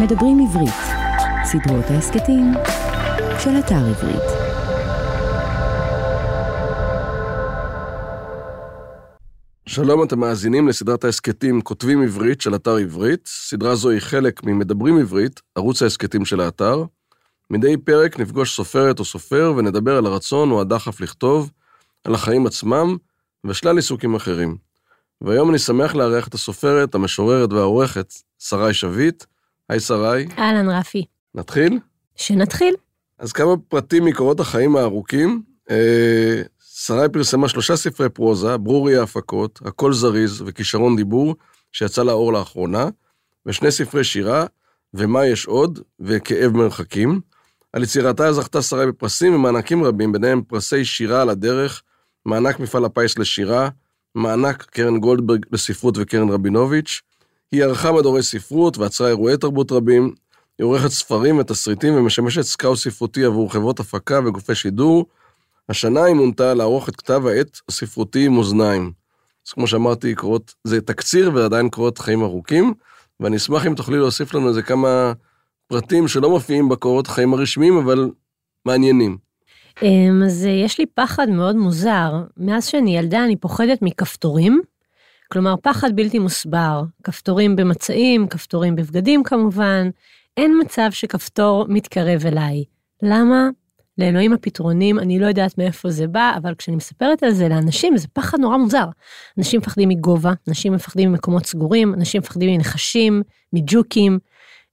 מדברים עברית, סדרות ההסכתים של אתר עברית. שלום, אתם מאזינים לסדרת ההסכתים כותבים עברית של אתר עברית. סדרה זו היא חלק ממדברים עברית, ערוץ ההסכתים של האתר. מדי פרק נפגוש סופרת או סופר ונדבר על הרצון או הדחף לכתוב, על החיים עצמם ושלל עיסוקים אחרים. והיום אני שמח לארח את הסופרת, המשוררת והעורכת, שרי שביט. היי שרי. אהלן רפי. נתחיל? שנתחיל. אז כמה פרטים מקורות החיים הארוכים. אה, שרי פרסמה שלושה ספרי פרוזה, ברורי ההפקות, הכל זריז וכישרון דיבור, שיצא לאור לאחרונה, ושני ספרי שירה, ומה יש עוד, וכאב מרחקים. על יצירתה זכתה שרי בפרסים ומענקים רבים, ביניהם פרסי שירה על הדרך, מענק מפעל הפיס לשירה, מענק קרן גולדברג לספרות וקרן רבינוביץ'. היא ערכה מדורי ספרות ואצרה אירועי תרבות רבים. היא עורכת ספרים ותסריטים ומשמשת סקאוט ספרותי עבור חברות הפקה וגופי שידור. השנה היא מונתה לערוך את כתב העת הספרותי מאזניים. אז כמו שאמרתי, קורות, זה תקציר ועדיין קורות חיים ארוכים, ואני אשמח אם תוכלי להוסיף לנו איזה כמה פרטים שלא מופיעים בקורות החיים הרשמיים, אבל מעניינים. אמ, אז אה, יש לי פחד מאוד מוזר. מאז שאני ילדה אני פוחדת מכפתורים. כלומר, פחד בלתי מוסבר. כפתורים במצעים, כפתורים בבגדים כמובן. אין מצב שכפתור מתקרב אליי. למה? לאלוהים הפתרונים, אני לא יודעת מאיפה זה בא, אבל כשאני מספרת על זה לאנשים, זה פחד נורא מוזר. אנשים מפחדים מגובה, אנשים מפחדים ממקומות סגורים, אנשים מפחדים מנחשים, מג'וקים.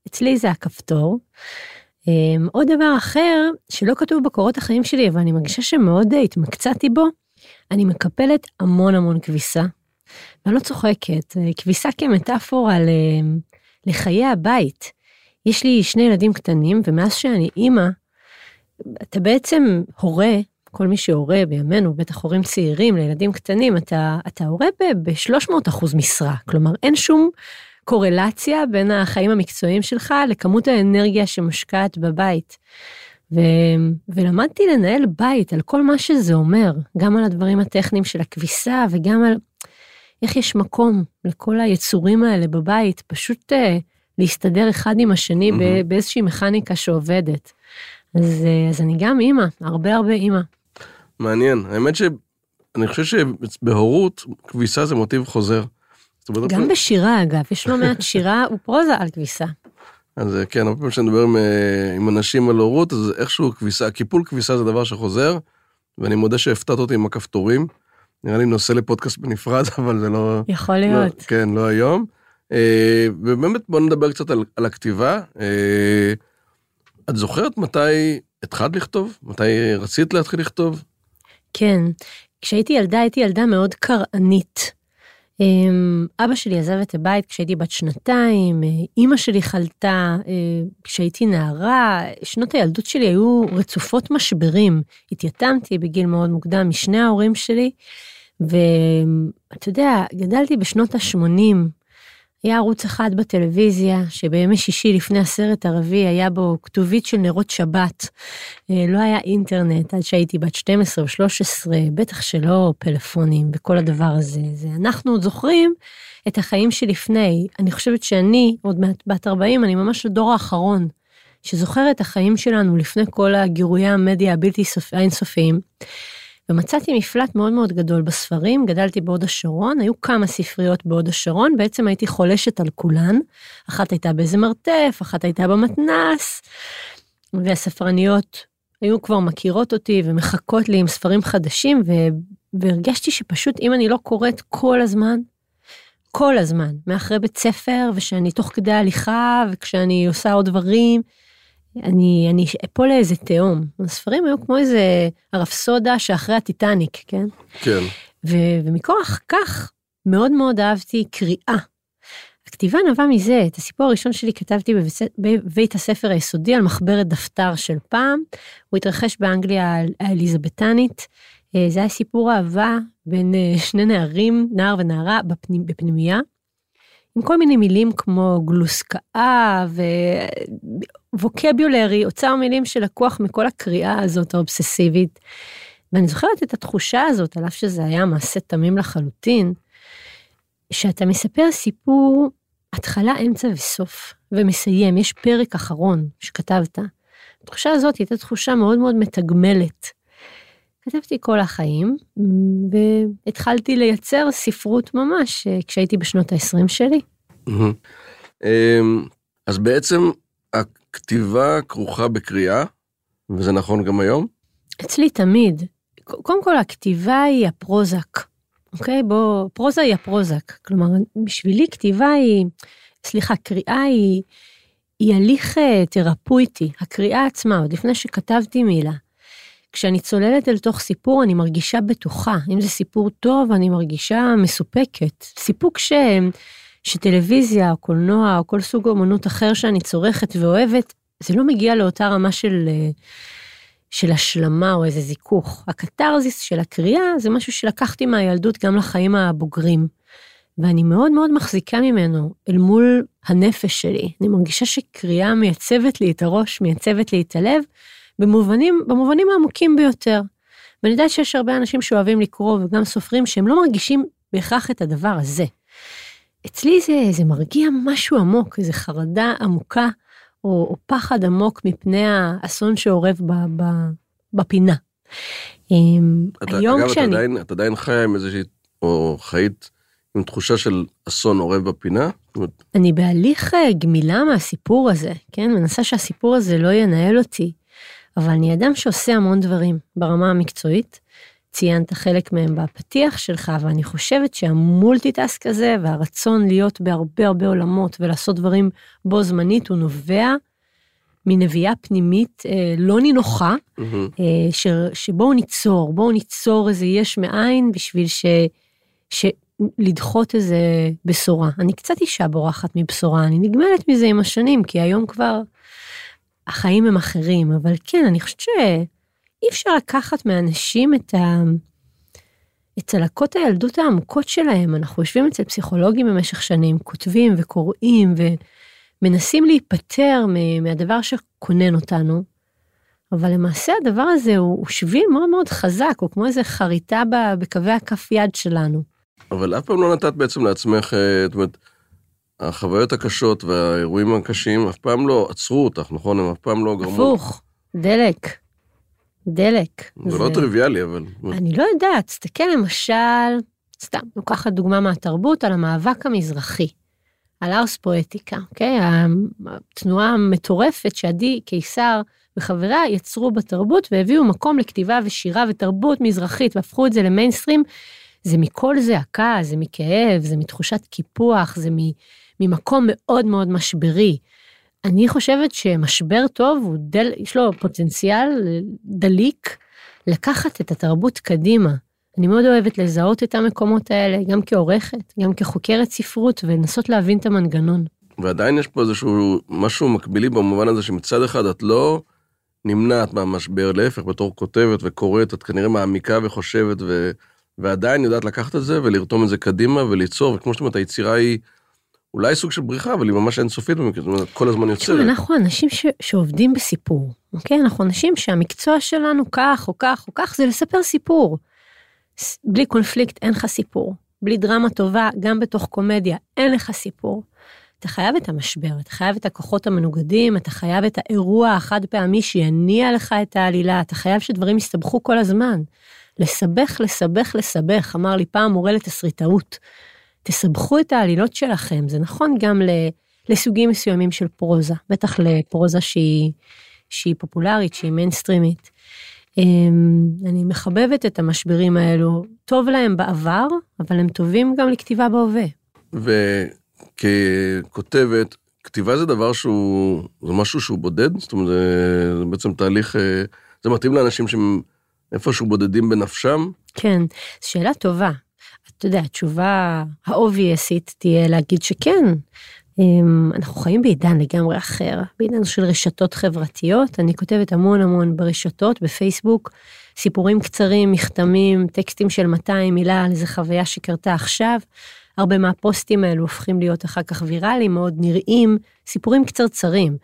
אצלי זה הכפתור. אמ, עוד דבר אחר שלא כתוב בקורות החיים שלי, אבל אני מרגישה שמאוד התמקצעתי בו, אני מקפלת המון המון כביסה. ואני לא צוחקת, אה, כביסה כמטאפורה לחיי הבית. יש לי שני ילדים קטנים, ומאז שאני אימא, אתה בעצם הורה, כל מי שהורה בימינו, בטח הורים צעירים לילדים קטנים, אתה, אתה הורה ב-300 אחוז משרה. כלומר, אין שום קורלציה בין החיים המקצועיים שלך לכמות האנרגיה שמושקעת בבית. ו... ולמדתי לנהל בית על כל מה שזה אומר, גם על הדברים הטכניים של הכביסה וגם על איך יש מקום לכל היצורים האלה בבית, פשוט uh, להסתדר אחד עם השני mm-hmm. באיזושהי מכניקה שעובדת. אז, uh, אז אני גם אימא, הרבה הרבה אימא. מעניין, האמת שאני חושב שבהורות כביסה זה מוטיב חוזר. גם בשירה אגב, יש לא מעט שירה ופרוזה על כביסה. אז אה, כן, הרבה פעמים כשאני מדבר עם, אה, עם אנשים על הורות, אז איכשהו כביסה, קיפול כביסה זה דבר שחוזר, ואני מודה שהפתעת אותי עם הכפתורים. נראה לי נושא לפודקאסט בנפרד, אבל זה לא... יכול להיות. לא, כן, לא היום. אה, ובאמת בוא נדבר קצת על, על הכתיבה. את זוכרת מתי התחלת לכתוב? מתי רצית להתחיל לכתוב? כן, כשהייתי ילדה הייתי ילדה מאוד קרענית. אמ, אבא שלי עזב את הבית כשהייתי בת שנתיים, אה, אימא שלי חלתה אה, כשהייתי נערה, שנות הילדות שלי היו רצופות משברים. התייתמתי בגיל מאוד מוקדם משני ההורים שלי, ואתה יודע, גדלתי בשנות ה-80, היה ערוץ אחד בטלוויזיה, שבימי שישי לפני הסרט ערבי היה בו כתובית של נרות שבת. אה, לא היה אינטרנט עד שהייתי בת 12 או 13, בטח שלא פלאפונים וכל הדבר הזה. זה אנחנו עוד זוכרים את החיים שלפני. אני חושבת שאני, עוד מעט בת 40, אני ממש הדור האחרון שזוכר את החיים שלנו לפני כל הגירויי המדיה הבלתי אינסופיים. ומצאתי מפלט מאוד מאוד גדול בספרים, גדלתי בהוד השרון, היו כמה ספריות בהוד השרון, בעצם הייתי חולשת על כולן, אחת הייתה באיזה מרתף, אחת הייתה במתנס, והספרניות היו כבר מכירות אותי ומחכות לי עם ספרים חדשים, ו... והרגשתי שפשוט אם אני לא קוראת כל הזמן, כל הזמן, מאחרי בית ספר, ושאני תוך כדי הליכה, וכשאני עושה עוד דברים, אני, אני אפול לאיזה תהום. הספרים היו כמו איזה הרפסודה שאחרי הטיטניק, כן? כן. ו, ומכוח כך מאוד מאוד אהבתי קריאה. הכתיבה נבעה מזה, את הסיפור הראשון שלי כתבתי בבית, בבית הספר היסודי על מחברת דפתר של פעם, הוא התרחש באנגליה האליזבתנית. אה, זה היה סיפור אהבה בין אה, שני נערים, נער ונערה, בפנימ, בפנימייה. עם כל מיני מילים כמו גלוסקאה וווקביולרי, אוצר מילים שלקוח מכל הקריאה הזאת האובססיבית. ואני זוכרת את התחושה הזאת, על אף שזה היה מעשה תמים לחלוטין, שאתה מספר סיפור התחלה, אמצע וסוף. ומסיים, יש פרק אחרון שכתבת. התחושה הזאת הייתה תחושה מאוד מאוד מתגמלת. כתבתי כל החיים, והתחלתי לייצר ספרות ממש אה, כשהייתי בשנות ה-20 שלי. אמ, אז בעצם הכתיבה כרוכה בקריאה, וזה נכון גם היום? אצלי תמיד. קודם כל, הכתיבה היא הפרוזק, אוקיי? בוא, פרוזה היא הפרוזק. כלומר, בשבילי כתיבה היא, סליחה, קריאה היא, היא הליך אה, תרפויטי. הקריאה עצמה, עוד לפני שכתבתי מילה. כשאני צוללת אל תוך סיפור, אני מרגישה בטוחה. אם זה סיפור טוב, אני מרגישה מסופקת. סיפוק ש... שטלוויזיה או קולנוע או כל סוג אמנות אחר שאני צורכת ואוהבת, זה לא מגיע לאותה רמה של, אה, של השלמה או איזה זיכוך. הקתרזיס של הקריאה זה משהו שלקחתי מהילדות גם לחיים הבוגרים. ואני מאוד מאוד מחזיקה ממנו אל מול הנפש שלי. אני מרגישה שקריאה מייצבת לי את הראש, מייצבת לי את הלב, במובנים, במובנים העמוקים ביותר. ואני יודעת שיש הרבה אנשים שאוהבים לקרוא וגם סופרים שהם לא מרגישים בהכרח את הדבר הזה. אצלי זה, זה מרגיע משהו עמוק, איזו חרדה עמוקה או, או פחד עמוק מפני האסון שאורב ב, ב, בפינה. אמ, אתה, היום אגב, כשאני... אתה עדיין, את עדיין חיה עם איזושהי, או חיית עם תחושה של אסון אורב בפינה? אני בהליך אה, גמילה מהסיפור הזה, כן? מנסה שהסיפור הזה לא ינהל אותי. אבל אני אדם שעושה המון דברים ברמה המקצועית. ציינת חלק מהם בפתיח שלך, ואני חושבת שהמולטיטאסק הזה והרצון להיות בהרבה הרבה עולמות ולעשות דברים בו זמנית, הוא נובע מנביאה פנימית אה, לא נינוחה, mm-hmm. אה, ש, שבואו ניצור, בואו ניצור איזה יש מאין בשביל ש, ש, לדחות איזה בשורה. אני קצת אישה בורחת מבשורה, אני נגמלת מזה עם השנים, כי היום כבר החיים הם אחרים, אבל כן, אני חושבת שאי אפשר לקחת מאנשים את, ה... את צלקות הילדות העמוקות שלהם. אנחנו יושבים אצל פסיכולוגים במשך שנים, כותבים וקוראים ומנסים להיפטר מהדבר שכונן אותנו, אבל למעשה הדבר הזה הוא, הוא שביל מאוד מאוד חזק, הוא כמו איזה חריטה בקווי הכף יד שלנו. אבל אף פעם לא נתת בעצם לעצמך, אה, זאת אומרת, החוויות הקשות והאירועים הקשים אף פעם לא עצרו אותך, נכון? הם אף פעם לא גרמו... הפוך, דלק. דלק. זה, זה לא טריוויאלי, אבל... אני לא יודעת, תסתכל למשל, סתם, לוקחת דוגמה מהתרבות, על המאבק המזרחי, על ארס פואטיקה, אוקיי? התנועה המטורפת שעדי קיסר וחבריה יצרו בתרבות והביאו מקום לכתיבה ושירה ותרבות מזרחית והפכו את זה למיינסטרים. זה מכל זעקה, זה מכאב, זה מתחושת קיפוח, זה מ... ממקום מאוד מאוד משברי. אני חושבת שמשבר טוב, דל, יש לו פוטנציאל דליק לקחת את התרבות קדימה. אני מאוד אוהבת לזהות את המקומות האלה, גם כעורכת, גם כחוקרת ספרות, ולנסות להבין את המנגנון. ועדיין יש פה איזשהו משהו מקבילי במובן הזה שמצד אחד את לא נמנעת מהמשבר, להפך, בתור כותבת וקוראת, את כנראה מעמיקה וחושבת, ו... ועדיין יודעת לקחת את זה ולרתום את זה קדימה וליצור, וכמו שאתה אומרת, היצירה היא אולי סוג של בריחה, אבל היא ממש אינסופית במקרה, זאת אומרת, כל הזמן יוצרת. אנחנו אנשים ש, שעובדים בסיפור, אוקיי? אנחנו אנשים שהמקצוע שלנו כך או כך או כך, זה לספר סיפור. בלי קונפליקט אין לך סיפור. בלי דרמה טובה, גם בתוך קומדיה, אין לך סיפור. אתה חייב את המשבר, אתה חייב את הכוחות המנוגדים, אתה חייב את האירוע החד פעמי שיניע לך את העלילה, אתה חייב שדברים יסתבכו כל הזמן. לסבך, לסבך, לסבך, אמר לי פעם מורה לתסריטאות. תסבכו את העלילות שלכם, זה נכון גם לסוגים מסוימים של פרוזה, בטח לפרוזה שהיא, שהיא פופולרית, שהיא מיינסטרימית. אמ, אני מחבבת את המשברים האלו, טוב להם בעבר, אבל הם טובים גם לכתיבה בהווה. וככותבת, כתיבה זה דבר שהוא, זה משהו שהוא בודד? זאת אומרת, זה, זה בעצם תהליך, אה, זה מתאים לאנשים שהם איפשהו בודדים בנפשם? כן, שאלה טובה. אתה יודע, התשובה האובייסית תהיה להגיד שכן. אמ, אנחנו חיים בעידן לגמרי אחר, בעידן של רשתות חברתיות. אני כותבת המון המון ברשתות, בפייסבוק, סיפורים קצרים, מכתמים, טקסטים של 200 מילה על איזה חוויה שקרתה עכשיו. הרבה מהפוסטים האלו הופכים להיות אחר כך ויראליים, מאוד נראים, סיפורים קצרצרים.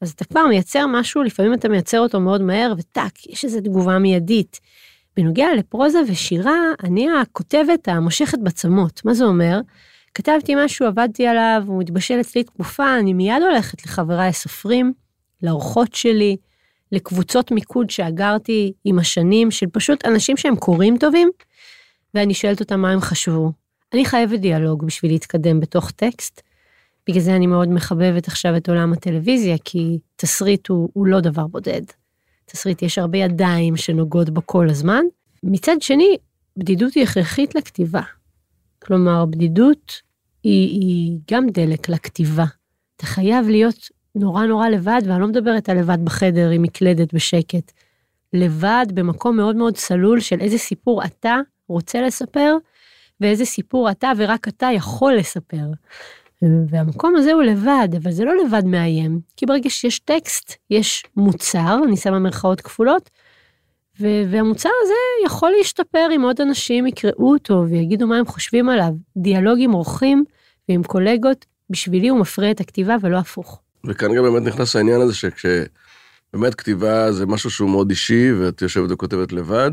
אז אתה כבר מייצר משהו, לפעמים אתה מייצר אותו מאוד מהר, וטאק, יש איזו תגובה מיידית. בנוגע לפרוזה ושירה, אני הכותבת המושכת בצמות. מה זה אומר? כתבתי משהו, עבדתי עליו, הוא מתבשל אצלי תקופה, אני מיד הולכת לחבריי הסופרים, לאורחות שלי, לקבוצות מיקוד שאגרתי עם השנים, של פשוט אנשים שהם קוראים טובים, ואני שואלת אותם מה הם חשבו. אני חייבת דיאלוג בשביל להתקדם בתוך טקסט. בגלל זה אני מאוד מחבבת עכשיו את עולם הטלוויזיה, כי תסריט הוא, הוא לא דבר בודד. תסריט יש הרבה ידיים שנוגעות בו כל הזמן. מצד שני, בדידות היא הכרחית לכתיבה. כלומר, בדידות היא, היא גם דלק לכתיבה. אתה חייב להיות נורא נורא לבד, ואני לא מדברת על לבד בחדר עם מקלדת בשקט. לבד במקום מאוד מאוד צלול של איזה סיפור אתה רוצה לספר, ואיזה סיפור אתה ורק אתה יכול לספר. והמקום הזה הוא לבד, אבל זה לא לבד מאיים, כי ברגע שיש טקסט, יש מוצר, אני שמה מרכאות כפולות, והמוצר הזה יכול להשתפר אם עוד אנשים יקראו אותו ויגידו מה הם חושבים עליו. דיאלוג עם אורחים ועם קולגות, בשבילי הוא מפריע את הכתיבה ולא הפוך. וכאן גם באמת נכנס העניין הזה שכשבאמת כתיבה זה משהו שהוא מאוד אישי, ואת יושבת וכותבת לבד,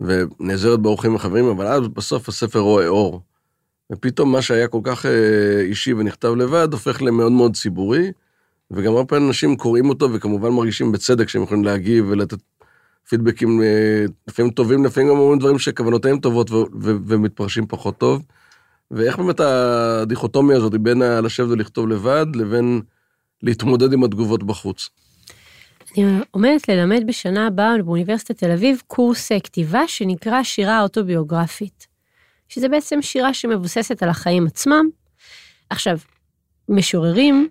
ונעזרת באורחים וחברים, אבל אז בסוף הספר רואה אור. ופתאום מה שהיה כל כך אה, אישי ונכתב לבד, הופך למאוד מאוד ציבורי, וגם הרבה פעמים אנשים קוראים אותו וכמובן מרגישים בצדק שהם יכולים להגיב ולתת פידבקים אה, לפעמים טובים, לפעמים גם אומרים דברים שכוונותיהם טובות ומתפרשים פחות טוב. ואיך באמת הדיכוטומיה הזאת בין לשבת ולכתוב לבד לבין להתמודד עם התגובות בחוץ? אני עומדת ללמד בשנה הבאה באוניברסיטת תל אביב קורס כתיבה שנקרא שירה אוטוביוגרפית. שזה בעצם שירה שמבוססת על החיים עצמם. עכשיו, משוררים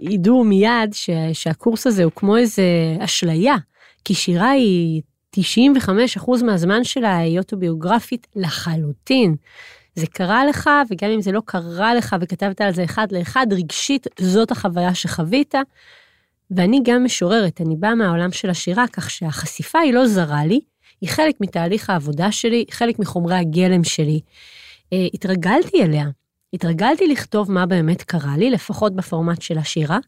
ידעו מיד ש, שהקורס הזה הוא כמו איזה אשליה, כי שירה היא 95% מהזמן שלה היא אוטוביוגרפית לחלוטין. זה קרה לך, וגם אם זה לא קרה לך וכתבת על זה אחד לאחד, רגשית זאת החוויה שחווית. ואני גם משוררת, אני באה מהעולם של השירה, כך שהחשיפה היא לא זרה לי, היא חלק מתהליך העבודה שלי, חלק מחומרי הגלם שלי. אה, התרגלתי אליה, התרגלתי לכתוב מה באמת קרה לי, לפחות בפורמט של השירה,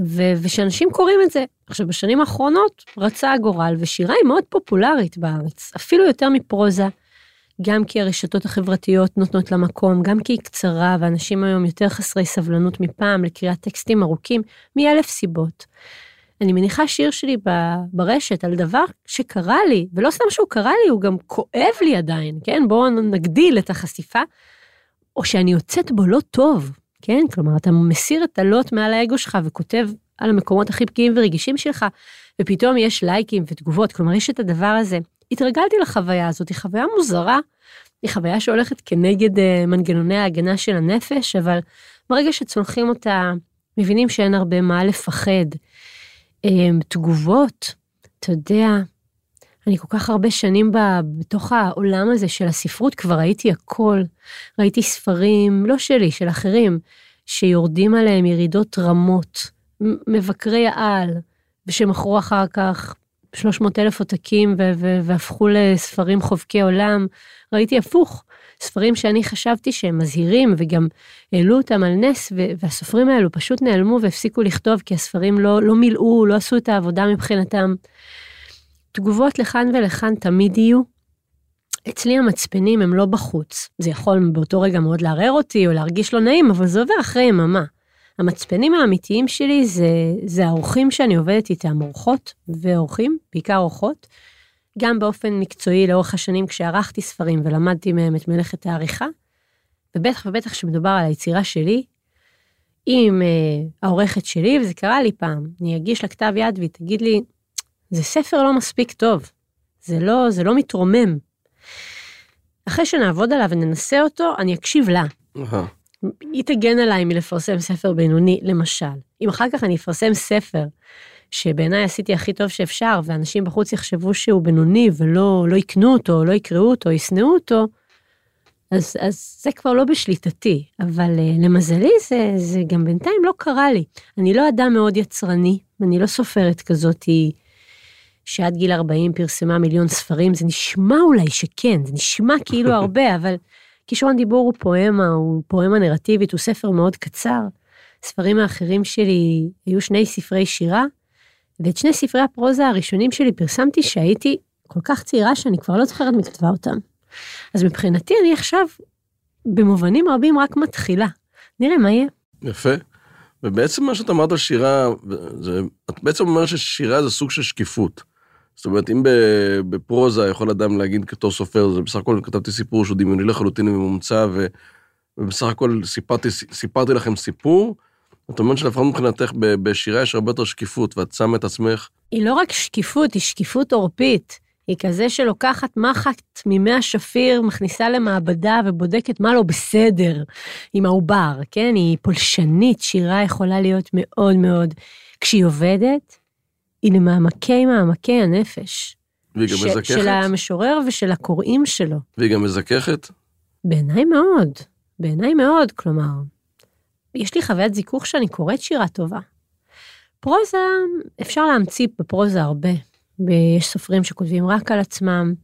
ו- ושאנשים קוראים את זה. עכשיו, בשנים האחרונות רצה הגורל, ושירה היא מאוד פופולרית בארץ, אפילו יותר מפרוזה, גם כי הרשתות החברתיות נותנות לה מקום, גם כי היא קצרה, ואנשים היום יותר חסרי סבלנות מפעם לקריאת טקסטים ארוכים, מאלף סיבות. אני מניחה שיר שלי ברשת על דבר שקרה לי, ולא סתם שהוא קרה לי, הוא גם כואב לי עדיין, כן? בואו נגדיל את החשיפה, או שאני יוצאת בו לא טוב, כן? כלומר, אתה מסיר את הלוט מעל האגו שלך וכותב על המקומות הכי פגיעים ורגישים שלך, ופתאום יש לייקים ותגובות, כלומר, יש את הדבר הזה. התרגלתי לחוויה הזאת, היא חוויה מוזרה, היא חוויה שהולכת כנגד uh, מנגנוני ההגנה של הנפש, אבל ברגע שצולחים אותה, מבינים שאין הרבה מה לפחד. אמ, תגובות, אתה יודע, אני כל כך הרבה שנים בתוך העולם הזה של הספרות, כבר ראיתי הכל. ראיתי ספרים, לא שלי, של אחרים, שיורדים עליהם ירידות רמות, מבקרי העל, ושמכרו אחר כך 300 אלף עותקים והפכו לספרים חובקי עולם. ראיתי הפוך, ספרים שאני חשבתי שהם מזהירים וגם העלו אותם על נס והסופרים האלו פשוט נעלמו והפסיקו לכתוב כי הספרים לא, לא מילאו, לא עשו את העבודה מבחינתם. תגובות לכאן ולכאן תמיד יהיו. אצלי המצפנים הם לא בחוץ. זה יכול באותו רגע מאוד לערער אותי או להרגיש לא נעים, אבל זה עובר אחרי יממה. המצפנים האמיתיים שלי זה, זה האורחים שאני עובדת איתם, אורחות ואורחים, בעיקר אורחות, גם באופן מקצועי לאורך השנים כשערכתי ספרים ולמדתי מהם את מלאכת העריכה, ובטח ובטח כשמדובר על היצירה שלי, עם uh, העורכת שלי, וזה קרה לי פעם, אני אגיש לה כתב יד והיא תגיד לי, זה ספר לא מספיק טוב, זה לא, זה לא מתרומם. אחרי שנעבוד עליו וננסה אותו, אני אקשיב לה. היא תגן עליי מלפרסם ספר בינוני, למשל. אם אחר כך אני אפרסם ספר שבעיניי עשיתי הכי טוב שאפשר, ואנשים בחוץ יחשבו שהוא בינוני ולא לא יקנו אותו, לא יקראו אותו, ישנאו אותו, אז, אז זה כבר לא בשליטתי, אבל uh, למזלי זה, זה גם בינתיים לא קרה לי. אני לא אדם מאוד יצרני, אני לא סופרת כזאתי שעד גיל 40 פרסמה מיליון ספרים, זה נשמע אולי שכן, זה נשמע כאילו הרבה, אבל כישרון דיבור הוא פואמה, הוא פואמה נרטיבית, הוא ספר מאוד קצר. הספרים האחרים שלי היו שני ספרי שירה, ואת שני ספרי הפרוזה הראשונים שלי פרסמתי שהייתי כל כך צעירה שאני כבר לא זוכרת מי כתבה אותם. אז מבחינתי אני עכשיו במובנים רבים רק מתחילה. נראה מה יהיה. יפה. ובעצם מה שאת אמרת על שירה, זה, את בעצם אומרת ששירה זה סוג של שקיפות. זאת אומרת, אם בפרוזה יכול אדם להגיד כתור סופר, זה בסך הכל כתבתי סיפור שהוא דמיוני לחלוטין ומומצא, ובסך הכל סיפרתי, סיפרתי לכם סיפור, את אומרת שלפחות מבחינתך בשירה יש הרבה יותר שקיפות, ואת שמה את עצמך... היא לא רק שקיפות, היא שקיפות עורפית. היא כזה שלוקחת מחט ממי השפיר, מכניסה למעבדה ובודקת מה לא בסדר עם העובר, כן? היא פולשנית, שירה יכולה להיות מאוד מאוד... כשהיא עובדת, היא למעמקי מעמקי הנפש. והיא גם ש- מזככת? של המשורר ושל הקוראים שלו. והיא גם מזככת? בעיניי מאוד, בעיניי מאוד, כלומר, יש לי חוויית זיכוך שאני קוראת שירה טובה. פרוזה, אפשר להמציא בפרוזה הרבה. ויש סופרים שכותבים רק על עצמם,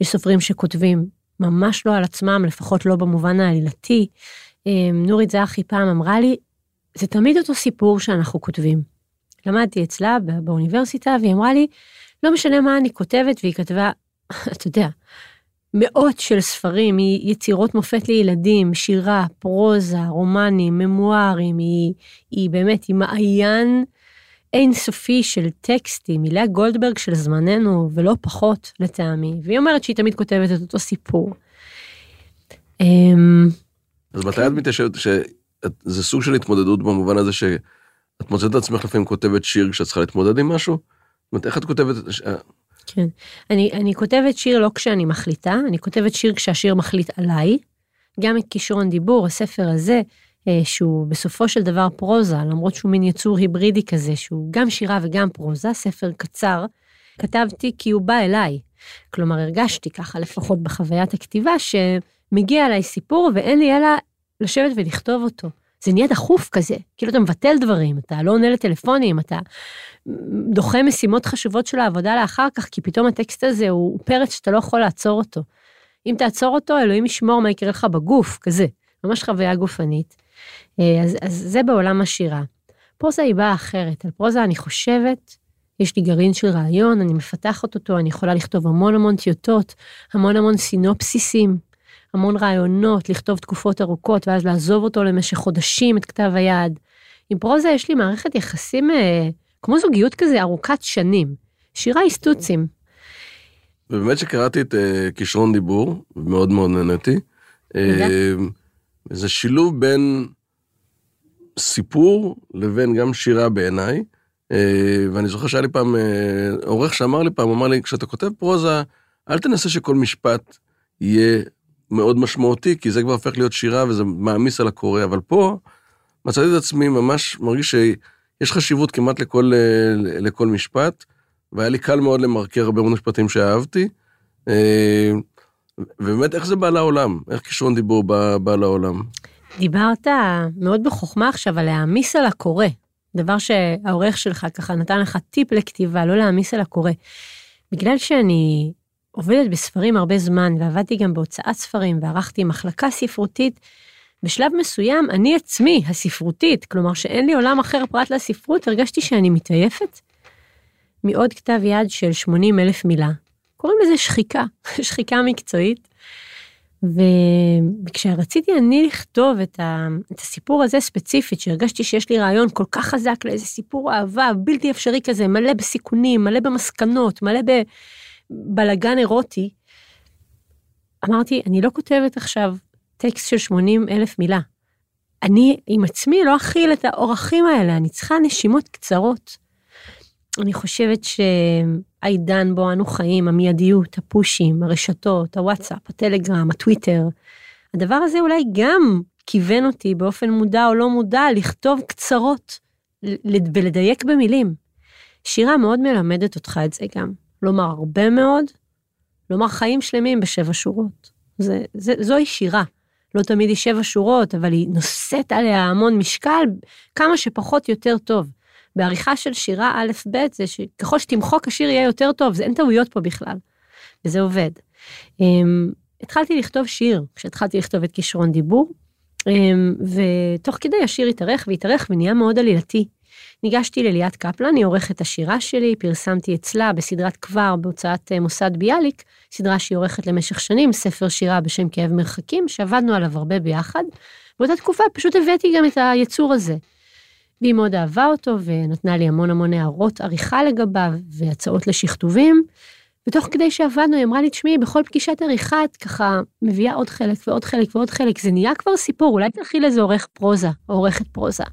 יש סופרים שכותבים ממש לא על עצמם, לפחות לא במובן העלילתי. אמ, נורית זרחי פעם אמרה לי, זה תמיד אותו סיפור שאנחנו כותבים. למדתי אצלה באוניברסיטה, והיא אמרה לי, לא משנה מה אני כותבת, והיא כתבה, אתה יודע, מאות של ספרים, היא יצירות מופת לילדים, שירה, פרוזה, רומנים, ממוארים, היא, היא באמת, היא מעיין אינסופי של טקסטים, היא לאה גולדברג של זמננו, ולא פחות לטעמי, והיא אומרת שהיא תמיד כותבת את אותו סיפור. אמ, אז מתי את מתיישבת, שזה סוג של התמודדות במובן הזה שאת מוצאת את עצמך לפעמים כותבת שיר כשאת צריכה להתמודד עם משהו? זאת אומרת, איך את כותבת... כן, אני, אני כותבת שיר לא כשאני מחליטה, אני כותבת שיר כשהשיר מחליט עליי. גם את כישרון דיבור, הספר הזה, אה, שהוא בסופו של דבר פרוזה, למרות שהוא מין יצור היברידי כזה, שהוא גם שירה וגם פרוזה, ספר קצר, כתבתי כי הוא בא אליי. כלומר, הרגשתי ככה, לפחות בחוויית הכתיבה, שמגיע אליי סיפור ואין לי אלא לשבת ולכתוב אותו. זה נהיה דחוף כזה, כאילו אתה מבטל דברים, אתה לא עונה לטלפונים, אתה דוחה משימות חשובות של העבודה לאחר כך, כי פתאום הטקסט הזה הוא פרץ שאתה לא יכול לעצור אותו. אם תעצור אותו, אלוהים ישמור מה יקרה לך בגוף, כזה, ממש חוויה גופנית. אה, אז, אז זה בעולם השירה. פרוזה היא באה אחרת, על פרוזה אני חושבת, יש לי גרעין של רעיון, אני מפתחת אותו, אני יכולה לכתוב המון המון טיוטות, המון המון סינופסיסים, המון רעיונות, לכתוב תקופות ארוכות, ואז לעזוב אותו למשך חודשים, את כתב היד. עם פרוזה יש לי מערכת יחסים אה, כמו זוגיות כזה ארוכת שנים. שירה היא סטוצים. ובאמת שקראתי את uh, כישרון דיבור, מאוד מאוד נהניתי. Uh, זה שילוב בין סיפור לבין גם שירה בעיניי. אה, ואני זוכר שהיה לי פעם אה, עורך שאמר לי פעם, אמר לי, כשאתה כותב פרוזה, אל תנסה שכל משפט יהיה מאוד משמעותי, כי זה כבר הופך להיות שירה וזה מעמיס על הקורא, אבל פה מצאתי את עצמי ממש מרגיש שיש חשיבות כמעט לכל, אה, לכל משפט, והיה לי קל מאוד למרקר הרבה מאוד משפטים שאהבתי. ובאמת, איך זה בא לעולם? איך כישרון דיבור בא, בא לעולם? דיברת מאוד בחוכמה עכשיו על להעמיס על הקורא. דבר שהעורך שלך ככה נתן לך טיפ לכתיבה, לא להעמיס על הקורא. בגלל שאני עובדת בספרים הרבה זמן, ועבדתי גם בהוצאת ספרים, וערכתי מחלקה ספרותית, בשלב מסוים אני עצמי, הספרותית, כלומר שאין לי עולם אחר פרט לספרות, הרגשתי שאני מתעייפת מעוד כתב יד של 80 אלף מילה. קוראים לזה שחיקה, שחיקה מקצועית. וכשרציתי אני לכתוב את, ה, את הסיפור הזה ספציפית, שהרגשתי שיש לי רעיון כל כך חזק לאיזה סיפור אהבה בלתי אפשרי כזה, מלא בסיכונים, מלא במסקנות, מלא בבלגן אירוטי, אמרתי, אני לא כותבת עכשיו טקסט של 80 אלף מילה. אני עם עצמי לא אכיל את האורחים האלה, אני צריכה נשימות קצרות. אני חושבת שהעידן בו אנו חיים, המיידיות, הפושים, הרשתות, הוואטסאפ, הטלגרם, הטוויטר, הדבר הזה אולי גם כיוון אותי באופן מודע או לא מודע לכתוב קצרות ולדייק במילים. שירה מאוד מלמדת אותך את זה גם. לומר הרבה מאוד, לומר חיים שלמים בשבע שורות. זה, זה, זוהי שירה. לא תמיד היא שבע שורות, אבל היא נושאת עליה המון משקל, כמה שפחות יותר טוב. בעריכה של שירה א'-ב' זה שככל שתמחוק השיר יהיה יותר טוב, זה אין טעויות פה בכלל. וזה עובד. Um, התחלתי לכתוב שיר כשהתחלתי לכתוב את כישרון דיבור, um, ותוך כדי השיר התארך והתארך ונהיה מאוד עלילתי. ניגשתי לליאת קפלן, היא עורכת השירה שלי, פרסמתי אצלה בסדרת כבר בהוצאת אה, מוסד ביאליק, סדרה שהיא עורכת למשך שנים, ספר שירה בשם כאב מרחקים, שעבדנו עליו הרבה ביחד. באותה תקופה פשוט הבאתי גם את היצור הזה. והיא מאוד אהבה אותו ונתנה לי המון המון הערות עריכה לגביו והצעות לשכתובים. ותוך כדי שעבדנו, היא אמרה לי, תשמעי, בכל פגישת עריכה את ככה מביאה עוד חלק ועוד חלק ועוד חלק, זה נהיה כבר סיפור, אולי תלכי לאיזה עורך פרוזה או עורכת פרוזה.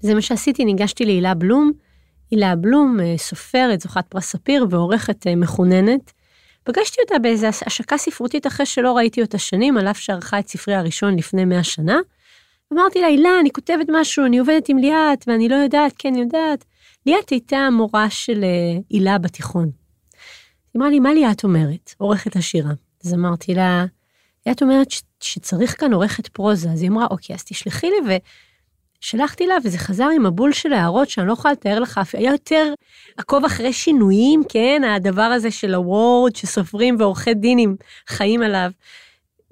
זה מה שעשיתי, ניגשתי להילה בלום. הילה בלום, אה, סופרת, זוכת פרס ספיר ועורכת אה, מחוננת. פגשתי אותה באיזו השקה ספרותית אחרי שלא ראיתי אותה שנים, על אף שערכה את ספרי הראשון לפני 100 שנה. אמרתי לה, הילה, אני כותבת משהו, אני עובדת עם ליאת, ואני לא יודעת, כן יודעת. ליאת הייתה המורה של אה, הילה בתיכון. היא אמרה לי, מה ליאת אומרת? עורכת השירה. אז אמרתי לה, ליאת אומרת ש- שצריך כאן עורכת פרוזה. אז היא אמרה, אוקיי, אז תשלחי לי, ושלחתי לה, וזה חזר עם מבול של הערות שאני לא יכולה לתאר לך, היה יותר עקוב אחרי שינויים, כן, הדבר הזה של הוורד, שסופרים ועורכי דינים חיים עליו.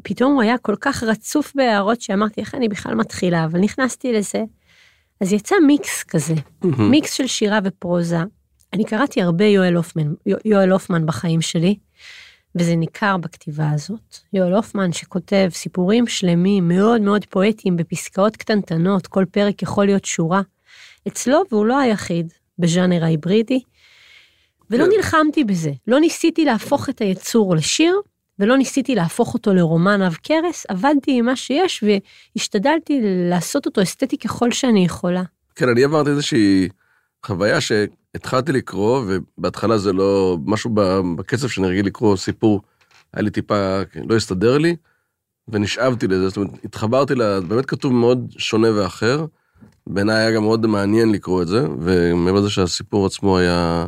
פתאום הוא היה כל כך רצוף בהערות שאמרתי, איך אני בכלל מתחילה? אבל נכנסתי לזה. אז יצא מיקס כזה, מיקס של שירה ופרוזה. אני קראתי הרבה יואל הופמן, יואל הופמן בחיים שלי, וזה ניכר בכתיבה הזאת. יואל הופמן שכותב סיפורים שלמים, מאוד מאוד פואטיים, בפסקאות קטנטנות, כל פרק יכול להיות שורה. אצלו, והוא לא היחיד, בז'אנר ההיברידי, ולא כן. נלחמתי בזה. לא ניסיתי להפוך את היצור לשיר, ולא ניסיתי להפוך אותו לרומן עב כרס, עבדתי עם מה שיש והשתדלתי לעשות אותו אסתטי ככל שאני יכולה. כן, אני עברתי איזושהי חוויה שהתחלתי לקרוא, ובהתחלה זה לא, משהו בקצב שאני רגיל לקרוא סיפור, היה לי טיפה, לא הסתדר לי, ונשאבתי לזה, זאת אומרת, התחברתי ל... באמת כתוב מאוד שונה ואחר. בעיניי היה גם מאוד מעניין לקרוא את זה, ומעבר לזה שהסיפור עצמו היה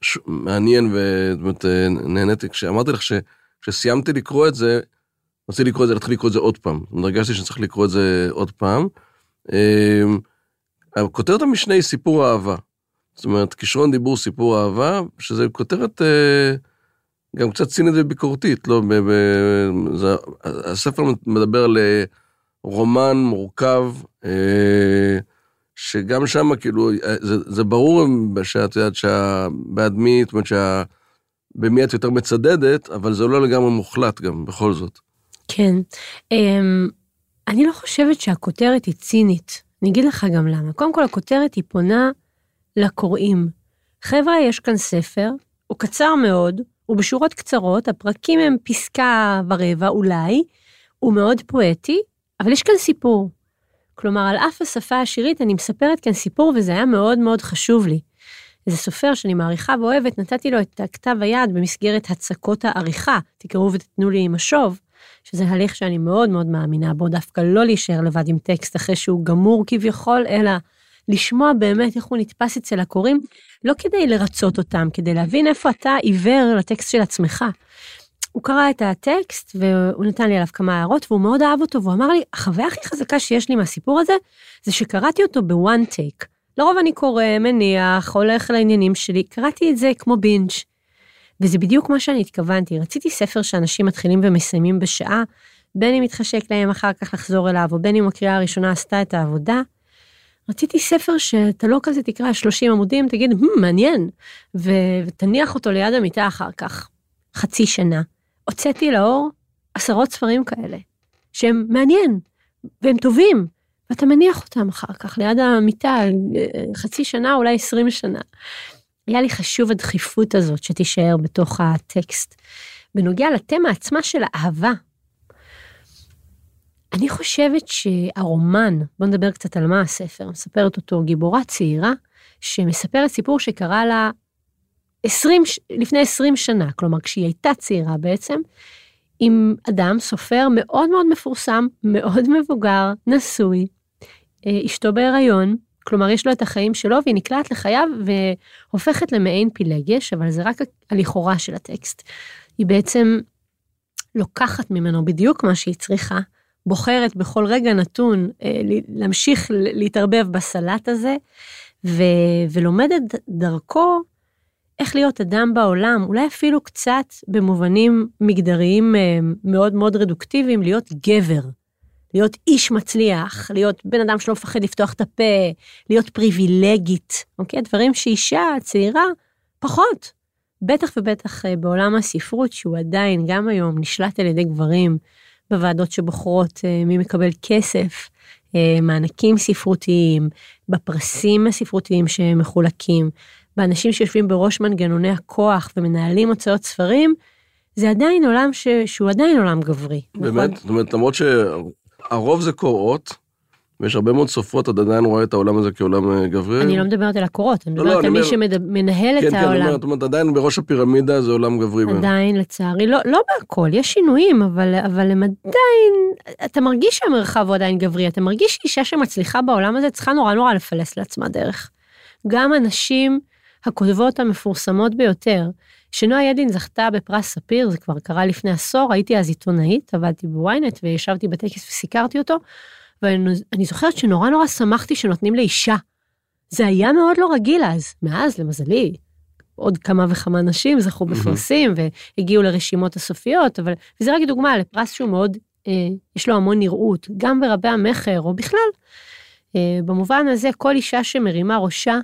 ש... מעניין, וזאת אומרת, נהניתי. כשאמרתי לך שכשסיימתי לקרוא את זה, רציתי לקרוא את זה, להתחיל לקרוא את זה עוד פעם. הרגשתי שאני צריך לקרוא את זה עוד פעם. כותרת המשנה היא סיפור אהבה. זאת אומרת, כישרון דיבור סיפור אהבה, שזה כותרת אה, גם קצת צינית וביקורתית, לא? ב, ב, זה, הספר מדבר על אה, רומן מורכב, אה, שגם שם כאילו, אה, זה, זה ברור שאת יודעת שבעד מי, זאת אומרת שה... במי את יותר מצדדת, אבל זה לא לגמרי מוחלט גם, בכל זאת. כן. אמ, אני לא חושבת שהכותרת היא צינית. אני אגיד לך גם למה. קודם כל, הכותרת היא פונה לקוראים. חבר'ה, יש כאן ספר, הוא קצר מאוד, הוא בשורות קצרות, הפרקים הם פסקה ורבע אולי, הוא מאוד פואטי, אבל יש כאן סיפור. כלומר, על אף השפה השירית, אני מספרת כאן סיפור, וזה היה מאוד מאוד חשוב לי. איזה סופר שאני מעריכה ואוהבת, נתתי לו את הכתב היד במסגרת הצקות העריכה, תקראו ותתנו לי עם השוב, שזה הליך שאני מאוד מאוד מאמינה בו, דווקא לא להישאר לבד עם טקסט אחרי שהוא גמור כביכול, אלא לשמוע באמת איך הוא נתפס אצל הקוראים, לא כדי לרצות אותם, כדי להבין איפה אתה עיוור לטקסט של עצמך. הוא קרא את הטקסט והוא נתן לי עליו כמה הערות והוא מאוד אהב אותו והוא אמר לי, החוויה הכי חזקה שיש לי מהסיפור הזה, זה שקראתי אותו בוואן טייק. לרוב אני קורא, מניח, הולך לעניינים שלי, קראתי את זה כמו בינג'. וזה בדיוק מה שאני התכוונתי, רציתי ספר שאנשים מתחילים ומסיימים בשעה, בין אם מתחשק להם אחר כך לחזור אליו, או בין אם הקריאה הראשונה עשתה את העבודה. רציתי ספר שאתה לא כזה תקרא 30 עמודים, תגיד, hmm, מעניין, ו- ותניח אותו ליד המיטה אחר כך, חצי שנה. הוצאתי לאור עשרות ספרים כאלה, שהם מעניין, והם טובים, ואתה מניח אותם אחר כך ליד המיטה, חצי שנה, אולי 20 שנה. היה לי חשוב הדחיפות הזאת שתישאר בתוך הטקסט. בנוגע לתמה עצמה של האהבה, אני חושבת שהרומן, בוא נדבר קצת על מה הספר, מספרת אותו גיבורה צעירה, שמספרת סיפור שקרה לה 20, לפני 20 שנה, כלומר כשהיא הייתה צעירה בעצם, עם אדם, סופר מאוד מאוד מפורסם, מאוד מבוגר, נשוי, אשתו בהיריון, כלומר יש לו את החיים שלו והיא נקלעת לחייו והופכת למעין פילגש, אבל זה רק הלכאורה של הטקסט. היא בעצם לוקחת ממנו בדיוק מה שהיא צריכה, בוחרת בכל רגע נתון אה, להמשיך להתערבב בסלט הזה, ו, ולומדת דרכו איך להיות אדם בעולם, אולי אפילו קצת במובנים מגדריים אה, מאוד מאוד רדוקטיביים, להיות גבר. להיות איש מצליח, להיות בן אדם שלא מפחד לפתוח את הפה, להיות פריבילגית, אוקיי? דברים שאישה צעירה, פחות. בטח ובטח אה, בעולם הספרות, שהוא עדיין, גם היום, נשלט על ידי גברים, בוועדות שבוחרות אה, מי מקבל כסף, אה, מענקים ספרותיים, בפרסים הספרותיים שמחולקים, באנשים שיושבים בראש מנגנוני הכוח ומנהלים הוצאות ספרים, זה עדיין עולם ש... שהוא עדיין עולם גברי. באמת? נכון? זאת אומרת, למרות שהרוב זה קוראות, ויש הרבה מאוד סופרות, את עדיין רואה את העולם הזה כעולם אה, גברי. אני לא מדברת על הקורות, אני לא, לא, מדברת על אני מי אומר- שמנהל כן, את כן, אומר, העולם. זאת אומרת, עדיין בראש הפירמידה זה עולם גברי. עדיין, לצערי, לא, לא בהכל, יש שינויים, אבל, אבל הם עדיין, אתה מרגיש שהמרחב הוא עדיין גברי, אתה מרגיש שאישה שמצליחה בעולם הזה צריכה נורא נורא לפלס לעצמה דרך. גם הנשים הכותבות המפורסמות ביותר, שנועה ידין זכתה בפרס ספיר, זה כבר קרה לפני עשור, הייתי אז עיתונאית, עבדתי בוויינט וישבתי בטקס וסיקרתי אותו, ואני זוכרת שנורא נורא שמחתי שנותנים לאישה. זה היה מאוד לא רגיל אז, מאז, למזלי, עוד כמה וכמה נשים זכו. בפרסים והגיעו לרשימות הסופיות, אבל, וזה רק דוגמה לפרס שהוא מאוד, אה, יש לו המון נראות, גם ברבי המכר או בכלל. אה, במובן הזה, כל אישה שמרימה ראשה,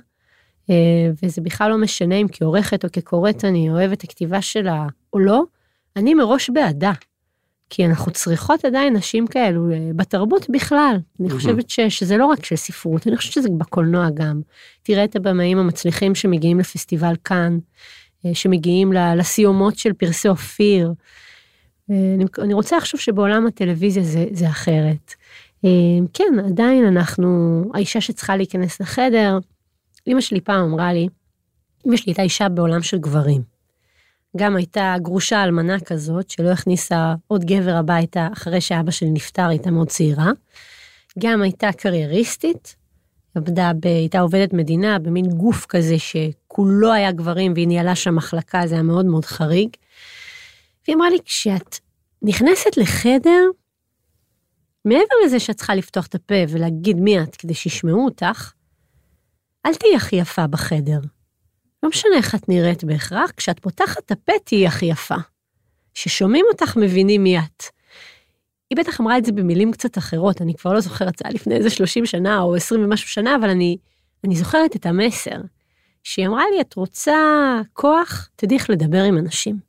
וזה בכלל לא משנה אם כעורכת או כקוראת אני אוהבת את הכתיבה שלה או לא, אני מראש בעדה. כי אנחנו צריכות עדיין נשים כאלו אה, בתרבות בכלל. אני. חושבת ש, שזה לא רק של ספרות, אני חושבת שזה בקולנוע גם. תראה את הבמאים המצליחים שמגיעים לפסטיבל כאן, אה, שמגיעים לסיומות של פרסי אופיר. אה, אני, אני רוצה לחשוב שבעולם הטלוויזיה זה, זה אחרת. אה, כן, עדיין אנחנו, האישה שצריכה להיכנס לחדר, אמא שלי פעם אמרה לי, אמא שלי הייתה אישה בעולם של גברים. גם הייתה גרושה אלמנה כזאת, שלא הכניסה עוד גבר הביתה אחרי שאבא שלי נפטר, הייתה מאוד צעירה. גם הייתה קרייריסטית, עבדה, ב, הייתה עובדת מדינה במין גוף כזה שכולו היה גברים והיא ניהלה שם מחלקה, זה היה מאוד מאוד חריג. והיא אמרה לי, כשאת נכנסת לחדר, מעבר לזה שאת צריכה לפתוח את הפה ולהגיד מי את כדי שישמעו אותך, אל תהיי הכי יפה בחדר. לא משנה איך את נראית בהכרח, כשאת פותחת את הפה תהיי הכי יפה. כששומעים אותך מבינים מי את. היא בטח אמרה את זה במילים קצת אחרות, אני כבר לא זוכרת, זה היה לפני איזה 30 שנה או 20 ומשהו שנה, אבל אני, אני זוכרת את המסר. שהיא אמרה לי, את רוצה כוח, תדעי איך לדבר עם אנשים.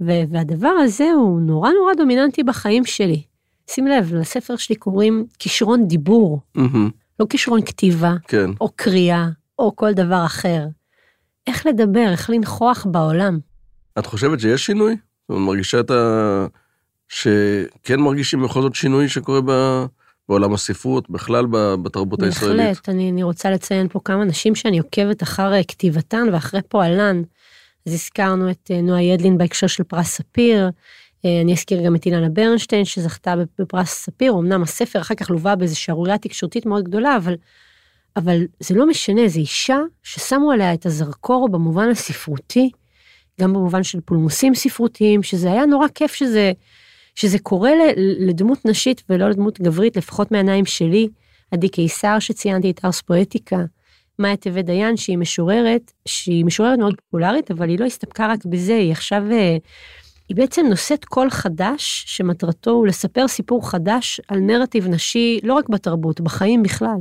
ו- והדבר הזה הוא נורא נורא דומיננטי בחיים שלי. שים לב, לספר שלי קוראים כישרון דיבור, מהמם, לא כישרון כתיבה, כן. או קריאה, או כל דבר אחר. איך לדבר, איך לנכוח בעולם. את חושבת שיש שינוי? אומרת, מרגישה את ה... שכן מרגישים בכל זאת שינוי שקורה ב... בעולם הספרות, בכלל בתרבות הישראלית. בהחלט, אני, אני רוצה לציין פה כמה נשים שאני עוקבת אחר אה, כתיבתן ואחרי פועלן. אז הזכרנו את אה, נועה ידלין בהקשר של פרס ספיר, אני אזכיר גם את אילנה ברנשטיין שזכתה בפרס ספיר, אמנם הספר אחר כך לווה באיזו שערורייה תקשורתית מאוד גדולה, אבל, אבל זה לא משנה, זו אישה ששמו עליה את הזרקור במובן הספרותי, גם במובן של פולמוסים ספרותיים, שזה היה נורא כיף שזה, שזה קורה לדמות נשית ולא לדמות גברית, לפחות מהעיניים שלי. עדי קיסר שציינתי את ארס פואטיקה, מאיה טבת דיין שהיא משוררת, שהיא משוררת מאוד פופולרית, אבל היא לא הסתפקה רק בזה, היא עכשיו, אה, היא בעצם נושאת קול חדש, שמטרתו הוא לספר סיפור חדש על נרטיב נשי, לא רק בתרבות, בחיים בכלל.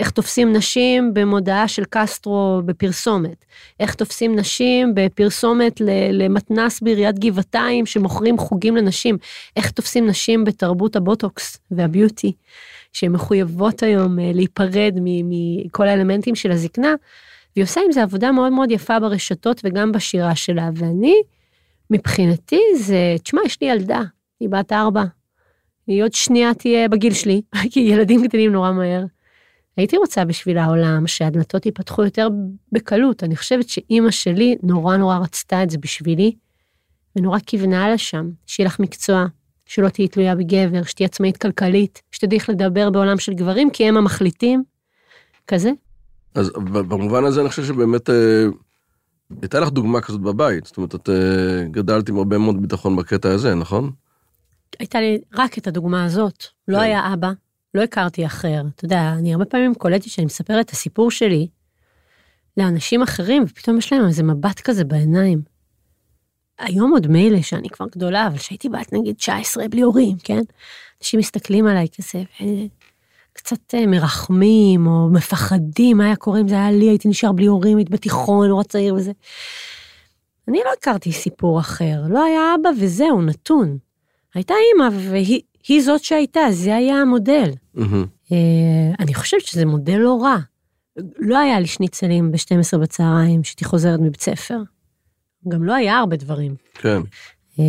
איך תופסים נשים במודעה של קסטרו בפרסומת, איך תופסים נשים בפרסומת למתנס בעיריית גבעתיים שמוכרים חוגים לנשים, איך תופסים נשים בתרבות הבוטוקס והביוטי. שהן מחויבות היום אה, להיפרד מכל האלמנטים של הזקנה, והיא עושה עם זה עבודה מאוד מאוד יפה ברשתות וגם בשירה שלה, ואני, מבחינתי זה, תשמע, יש לי ילדה, היא בת ארבע, היא עוד שנייה תהיה בגיל שלי, כי ילדים גדלים נורא מהר. הייתי רוצה בשביל העולם שהדלתות ייפתחו יותר בקלות, אני חושבת שאימא שלי נורא נורא רצתה את זה בשבילי, ונורא כיוונה לשם, שיהיה לך מקצוע, שלא תהיי תלויה בגבר, שתהיי עצמאית כלכלית, שתדעי איך לדבר בעולם של גברים, כי הם המחליטים. כזה. אז במובן הזה אני חושב שבאמת אה, הייתה לך דוגמה כזאת בבית. זאת אומרת, את אה, גדלת עם הרבה מאוד ביטחון בקטע הזה, נכון? הייתה לי רק את הדוגמה הזאת. לא כן. היה אבא, לא הכרתי אחר. אתה יודע, אני הרבה פעמים קולטת שאני מספרת את הסיפור שלי לאנשים אחרים, ופתאום יש להם איזה מבט כזה בעיניים. היום עוד מילא שאני כבר גדולה, אבל כשהייתי בת נגיד 19 בלי הורים, כן? אנשים מסתכלים עליי כזה, קצת אה, מרחמים או מפחדים, מה היה קורה אם זה היה לי, הייתי נשאר בלי הורים, הייתי בתיכון, נורא צעיר וזה. אני לא הכרתי סיפור אחר, לא היה אבא וזהו, נתון. הייתה אימא והיא זאת שהייתה, זה היה המודל. Mm-hmm. אני חושבת שזה מודל לא רע. לא היה לי שניצלים ב-12 בצהריים כשהייתי חוזרת מבית ספר. גם לא היה הרבה דברים. כן. אה,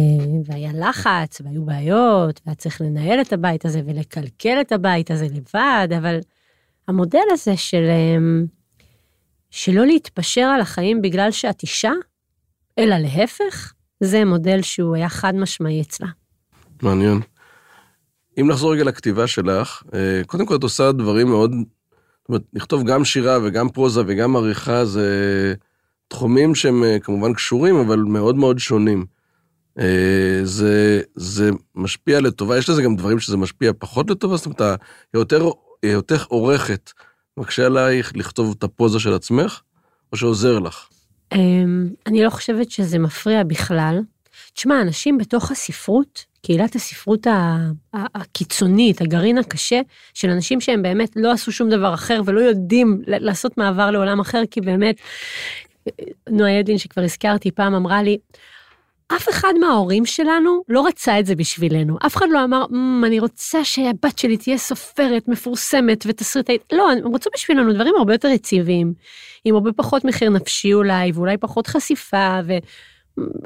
והיה לחץ, והיו בעיות, והיה צריך לנהל את הבית הזה ולקלקל את הבית הזה לבד, אבל המודל הזה של, אה, שלא להתפשר על החיים בגלל שאת אישה, אלא להפך, זה מודל שהוא היה חד משמעי אצלה. מעניין. אם נחזור רגע לכתיבה שלך, אה, קודם כל את עושה דברים מאוד, זאת אומרת, לכתוב גם שירה וגם פרוזה וגם עריכה זה תחומים שהם כמובן קשורים, אבל מאוד מאוד שונים. אה, זה, זה משפיע לטובה, יש לזה גם דברים שזה משפיע פחות לטובה, זאת אומרת, היותר, היותר עורכת, מקשה עלייך לכתוב את הפוזה של עצמך, או שעוזר לך? אמ, אני לא חושבת שזה מפריע בכלל. תשמע, אנשים בתוך הספרות, קהילת הספרות הקיצונית, הגרעין הקשה, של אנשים שהם באמת לא עשו שום דבר אחר ולא יודעים לעשות מעבר לעולם אחר, כי באמת, נועה ידלין שכבר הזכרתי פעם אמרה לי, אף אחד מההורים שלנו לא רצה את זה בשבילנו. אף אחד לא אמר, mm, אני רוצה שהבת שלי תהיה סופרת, מפורסמת ותסריטאית. לא, הם רצו בשבילנו דברים הרבה יותר יציבים, עם הרבה פחות מחיר נפשי אולי, ואולי פחות חשיפה,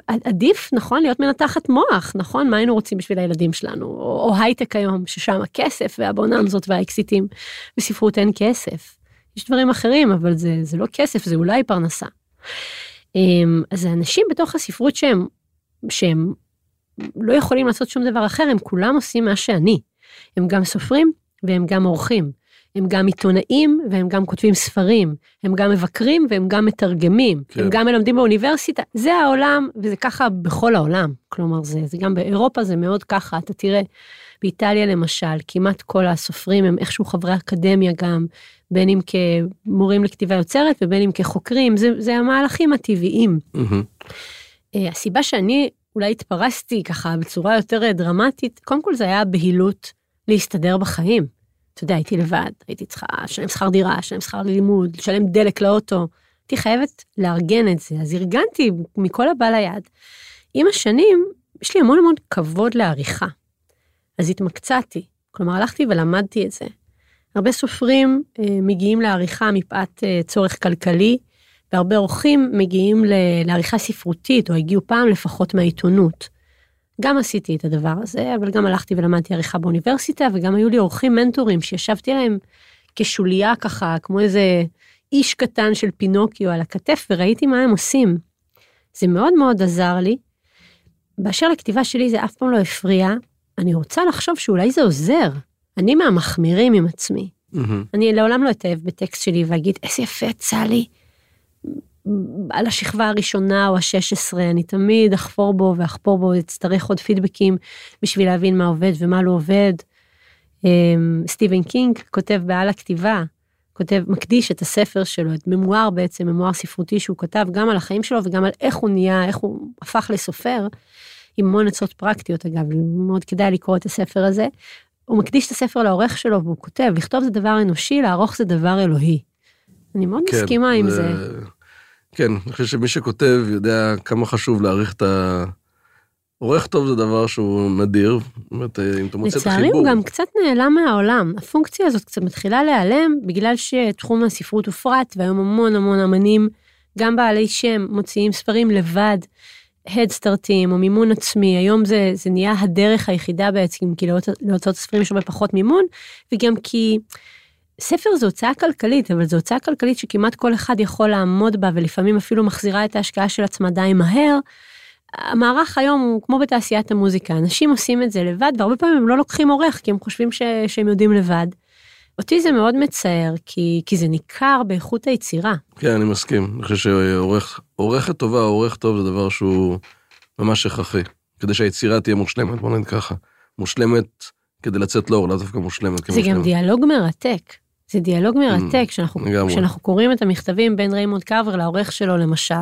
ועדיף, נכון, להיות מנתחת מוח, נכון? מה היינו רוצים בשביל הילדים שלנו? או, או הייטק היום, ששם הכסף והבוננזות והאקסיטים. בספרות אין כסף. יש דברים אחרים, אבל זה, זה לא כסף, זה אולי פרנסה. אמ, אז האנשים בתוך הספרות שהם שהם לא יכולים לעשות שום דבר אחר, הם כולם עושים מה שאני. הם גם סופרים והם גם עורכים. הם גם עיתונאים והם גם כותבים ספרים. הם גם מבקרים והם גם מתרגמים. כן. הם גם מלמדים באוניברסיטה. זה העולם, וזה ככה בכל העולם. כלומר, זה, זה גם באירופה זה מאוד ככה. אתה תראה, באיטליה למשל, כמעט כל הסופרים הם איכשהו חברי אקדמיה גם, בין אם כמורים לכתיבה יוצרת ובין אם כחוקרים, זה, זה המהלכים הטבעיים. Mm-hmm. אה, הסיבה שאני אולי התפרסתי ככה בצורה יותר דרמטית, קודם כל זה היה הבהילות להסתדר בחיים. אתה יודע, הייתי לבד, הייתי צריכה לשלם שכר דירה, לשלם שכר לימוד, לשלם דלק לאוטו. הייתי חייבת לארגן את זה, אז ארגנתי מכל הבא ליד. עם השנים, יש לי המון המון כבוד לעריכה. אז התמקצעתי, כלומר הלכתי ולמדתי את זה. הרבה סופרים אה, מגיעים לעריכה מפאת אה, צורך כלכלי, והרבה אורחים מגיעים לעריכה ספרותית, או הגיעו פעם לפחות מהעיתונות. גם עשיתי את הדבר הזה, אבל גם הלכתי ולמדתי עריכה באוניברסיטה, וגם היו לי אורחים מנטורים שישבתי להם כשוליה ככה, כמו איזה איש קטן של פינוקיו על הכתף, וראיתי מה הם עושים. זה מאוד מאוד עזר לי. באשר לכתיבה שלי זה אף פעם לא הפריע, אני רוצה לחשוב שאולי זה עוזר. אני מהמחמירים עם עצמי. Mm-hmm. אני לעולם לא אתאהב בטקסט שלי ואגיד, איזה יפה יצא לי. על השכבה הראשונה או השש עשרה, אני תמיד אחפור בו ואחפור בו, אצטרך עוד פידבקים בשביל להבין מה עובד ומה לא עובד. אמ, סטיבן קינג כותב בעל הכתיבה, כותב, מקדיש את הספר שלו, את ממואר בעצם, ממואר ספרותי שהוא כתב גם על החיים שלו וגם על איך הוא נהיה, איך הוא הפך לסופר, עם המון עצות פרקטיות אגב, מאוד כדאי לקרוא את הספר הזה. הוא מקדיש את הספר לעורך שלו והוא כותב, לכתוב זה דבר אנושי, לערוך זה דבר אלוהי. אני מאוד כן, מסכימה עם זה. כן, אני חושב שמי שכותב יודע כמה חשוב להעריך את ה... עורך טוב זה דבר שהוא נדיר, זאת אומרת, אם אתה מוצא את החיבור. לצערי הוא גם קצת נעלם מהעולם. הפונקציה הזאת קצת מתחילה להיעלם, בגלל שתחום הספרות הופרט, והיום המון המון אמנים, גם בעלי שם, מוציאים ספרים לבד, הדסטארטים או מימון עצמי, היום זה, זה נהיה הדרך היחידה בעצם, כי להוצאות הספרים יש הרבה פחות מימון, וגם כי... ספר זה הוצאה כלכלית, אבל זו הוצאה כלכלית שכמעט כל אחד יכול לעמוד בה, ולפעמים אפילו מחזירה את ההשקעה של עצמה די מהר. המערך היום הוא כמו בתעשיית המוזיקה, אנשים עושים את זה לבד, והרבה פעמים הם לא לוקחים עורך, כי הם חושבים ש... שהם יודעים לבד. אותי זה מאוד מצער, כי, כי זה ניכר באיכות היצירה. כן, אני מסכים. אני חושב שעורכת טובה, עורך טוב זה דבר שהוא ממש הכרחי, כדי שהיצירה תהיה מושלמת, בוא נגיד ככה. מושלמת כדי לצאת לאור, לא דווקא מושלמת כמושלמת. זה גם דיאלוג מרתק. זה דיאלוג מרתק, אממ, כשאנחנו, קוראים את המכתבים בין ריימונד קארבר לעורך שלו למשל.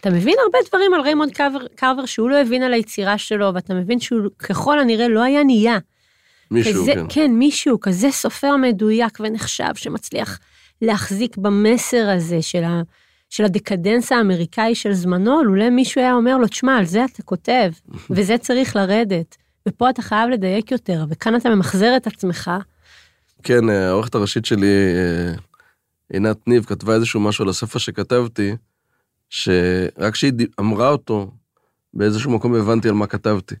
אתה מבין הרבה דברים על ריימונד קארבר, קארבר שהוא לא הבין על היצירה שלו, ואתה מבין שהוא ככל הנראה לא היה נהיה. מישהו, כזה, כן. כן, מישהו, כזה סופר מדויק ונחשב, שמצליח להחזיק במסר הזה של, ה, של הדקדנס האמריקאי של זמנו, לולא מישהו היה אומר לו, תשמע, על זה אתה כותב, וזה צריך לרדת, ופה אתה חייב לדייק יותר, וכאן אתה ממחזר את עצמך. כן, אה, העורכת הראשית שלי, אה, עינת ניב, כתבה איזשהו משהו על הספר שכתבתי, שרק כשהיא אמרה אותו, באיזשהו מקום הבנתי על מה כתבתי.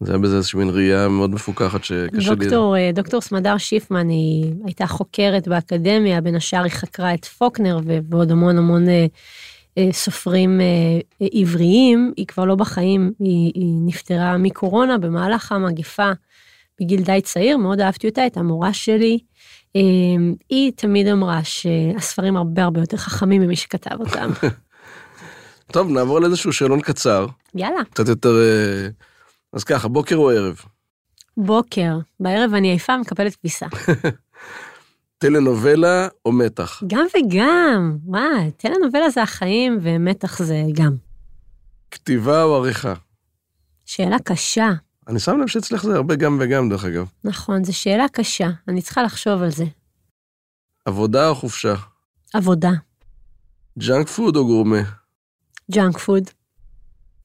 זה היה בזה איזושהי מין ראייה מאוד מפוקחת שקשה לי... דוקטור, אה, דוקטור סמדר שיפמן היא הייתה חוקרת באקדמיה, בין השאר היא חקרה את פוקנר ועוד המון המון סופרים עבריים, היא כבר לא בחיים, היא, היא נפטרה מקורונה במהלך המגפה בגיל די צעיר, מאוד אהבתי אותה, הייתה מורה שלי. אה, היא תמיד אמרה שהספרים הרבה הרבה יותר חכמים ממי שכתב אותם. טוב, נעבור לאיזשהו שאלון קצר, יאללה, קצת יותר... אה, אז ככה, בוקר או ערב? בוקר, בערב אני עייפה, מקבלת כביסה. טלנובלה או מתח? גם וגם, וואי, טלנובלה זה החיים ומתח זה גם. כתיבה או עריכה? שאלה קשה, אני שם לב שאצלך זה הרבה גם וגם, דרך אגב. נכון, זו שאלה קשה, אני צריכה לחשוב על זה. עבודה או חופשה? עבודה, junk food או גורמה? junk food,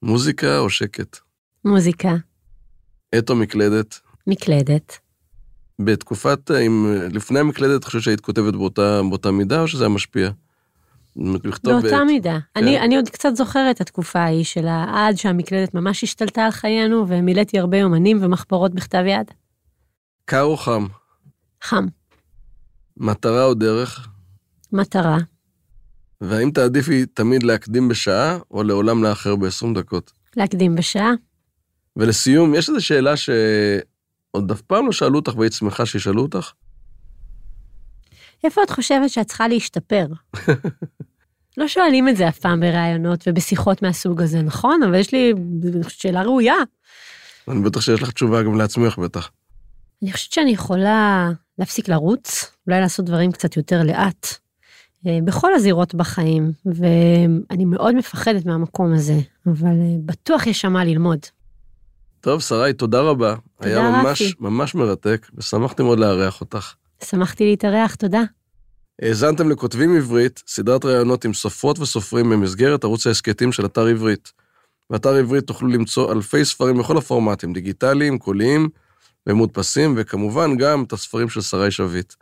מוזיקה או שקט? מוזיקה, עט או מקלדת? מקלדת. בתקופת, אם לפני המקלדת, את חושבת שהיית כותבת באותה, באותה מידה, או שזה היה משפיע? לכתוב באותה בעט. מידה. אני, אני עוד קצת זוכרת את התקופה ההיא של עד שהמקלדת ממש השתלטה על חיינו, ומילאתי הרבה יומנים ומחברות בכתב יד. קר או חם? חם, מטרה או דרך? מטרה. והאם תעדיפי תמיד להקדים בשעה, או לעולם לאחר ב-20 דקות? להקדים בשעה. ולסיום, יש איזו שאלה שעוד אף פעם לא שאלו אותך והיית שמחה שישאלו אותך? איפה את חושבת שאת צריכה להשתפר? לא שואלים את זה אף פעם בראיונות ובשיחות מהסוג הזה, נכון? אבל יש לי אני חושבת, שאלה ראויה. אני בטח שיש לך תשובה גם לעצמך בטח. אני חושבת שאני יכולה להפסיק לרוץ, אולי לעשות דברים קצת יותר לאט, אה, בכל הזירות בחיים, ואני מאוד מפחדת מהמקום הזה, אבל אה, בטוח יש שם מה ללמוד. טוב, שרי, תודה רבה. תודה, היה ממש, רפי. ממש מרתק, ושמחתי מאוד לארח אותך. שמחתי להתארח, תודה. האזנתם לכותבים עברית, סדרת ראיונות עם סופרות וסופרים במסגרת ערוץ ההסכתים של אתר עברית. באתר עברית תוכלו למצוא אלפי ספרים בכל הפורמטים, דיגיטליים, קוליים ומודפסים, וכמובן גם את הספרים של שרי שביט.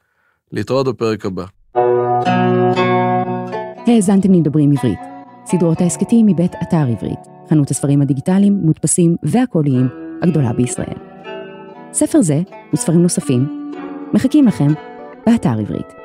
להתראות בפרק הבא. האזנתם לדברים עברית. סדרות ההסכתים מבית אתר עברית, חנות הספרים הדיגיטליים, מודפסים והקוליים הגדולה בישראל. ספר זה וספרים נוספים מחכים לכם באתר עברית.